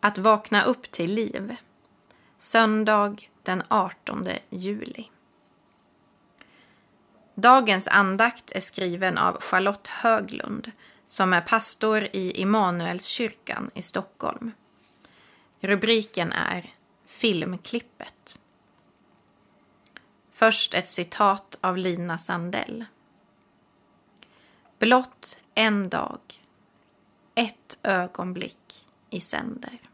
Att vakna upp till liv. Söndag den 18 juli. Dagens andakt är skriven av Charlotte Höglund som är pastor i Immanuelskyrkan i Stockholm. Rubriken är Filmklippet. Först ett citat av Lina Sandell. Blott en dag, ett ögonblick i sänder.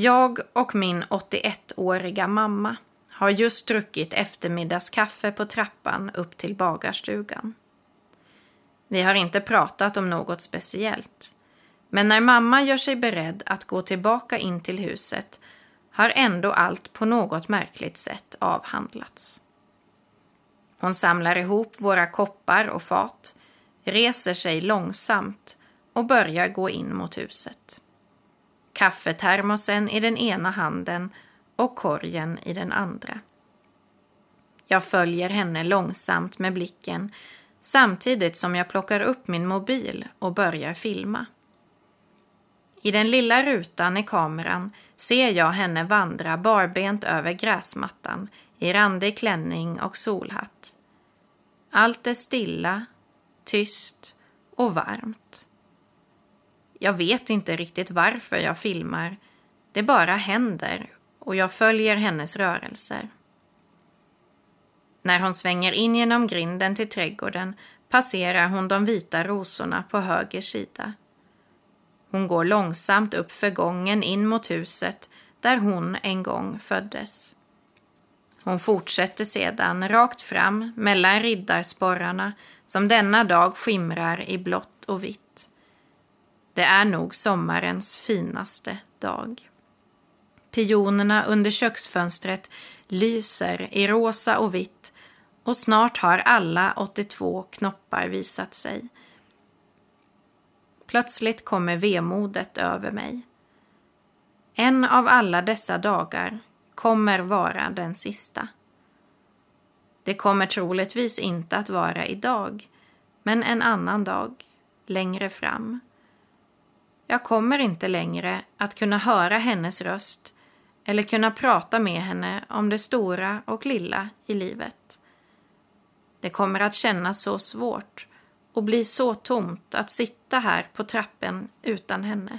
Jag och min 81-åriga mamma har just druckit eftermiddagskaffe på trappan upp till bagarstugan. Vi har inte pratat om något speciellt. Men när mamma gör sig beredd att gå tillbaka in till huset har ändå allt på något märkligt sätt avhandlats. Hon samlar ihop våra koppar och fat, reser sig långsamt och börjar gå in mot huset. Kaffetermosen i den ena handen och korgen i den andra. Jag följer henne långsamt med blicken samtidigt som jag plockar upp min mobil och börjar filma. I den lilla rutan i kameran ser jag henne vandra barbent över gräsmattan i randig klänning och solhatt. Allt är stilla, tyst och varmt. Jag vet inte riktigt varför jag filmar. Det bara händer och jag följer hennes rörelser. När hon svänger in genom grinden till trädgården passerar hon de vita rosorna på höger sida. Hon går långsamt upp för gången in mot huset där hon en gång föddes. Hon fortsätter sedan rakt fram mellan riddarsporrarna som denna dag skimrar i blått och vitt. Det är nog sommarens finaste dag. Pionerna under köksfönstret lyser i rosa och vitt och snart har alla 82 knoppar visat sig. Plötsligt kommer vemodet över mig. En av alla dessa dagar kommer vara den sista. Det kommer troligtvis inte att vara idag, men en annan dag, längre fram. Jag kommer inte längre att kunna höra hennes röst eller kunna prata med henne om det stora och lilla i livet. Det kommer att kännas så svårt och bli så tomt att sitta här på trappen utan henne.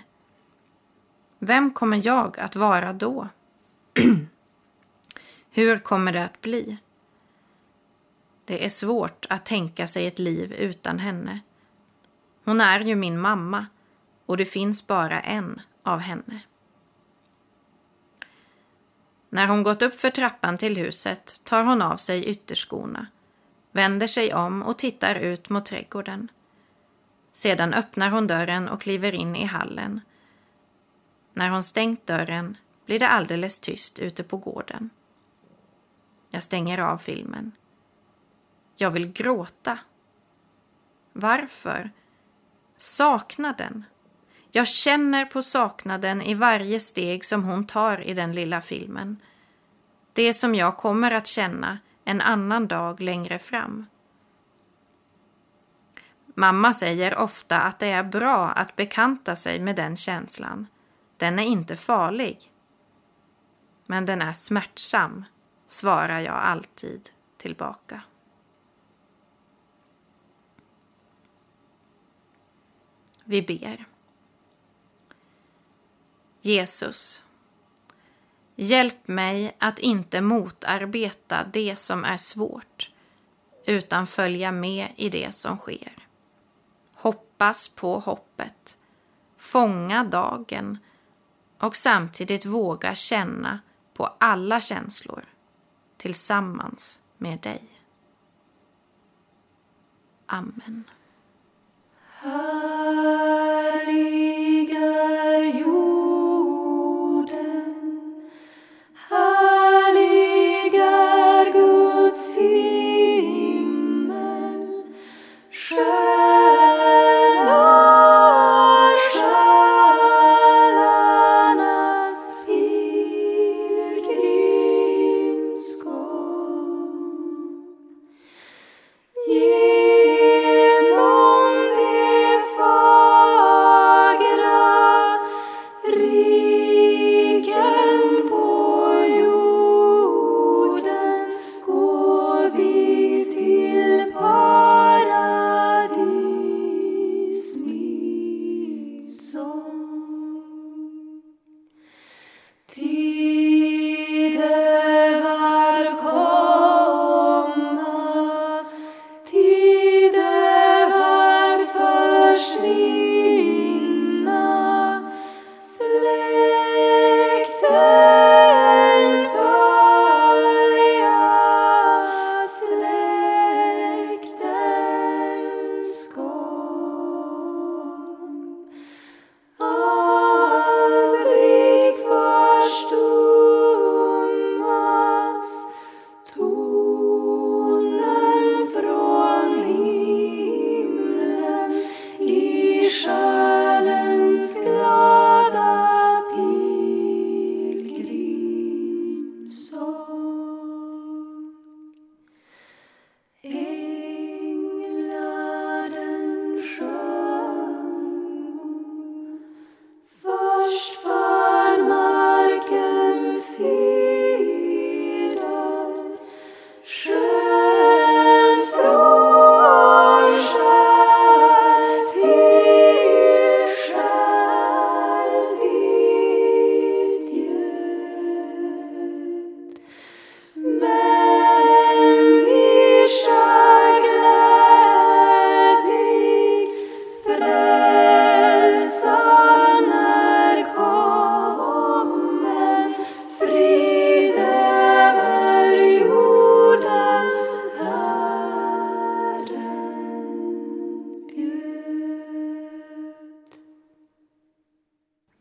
Vem kommer jag att vara då? Hur kommer det att bli? Det är svårt att tänka sig ett liv utan henne. Hon är ju min mamma och det finns bara en av henne. När hon gått upp för trappan till huset tar hon av sig ytterskorna, vänder sig om och tittar ut mot trädgården. Sedan öppnar hon dörren och kliver in i hallen. När hon stängt dörren blir det alldeles tyst ute på gården. Jag stänger av filmen. Jag vill gråta. Varför? Saknaden. Jag känner på saknaden i varje steg som hon tar i den lilla filmen. Det som jag kommer att känna en annan dag längre fram. Mamma säger ofta att det är bra att bekanta sig med den känslan. Den är inte farlig. Men den är smärtsam, svarar jag alltid tillbaka. Vi ber. Jesus, hjälp mig att inte motarbeta det som är svårt utan följa med i det som sker. Hoppas på hoppet, fånga dagen och samtidigt våga känna på alla känslor tillsammans med dig. Amen.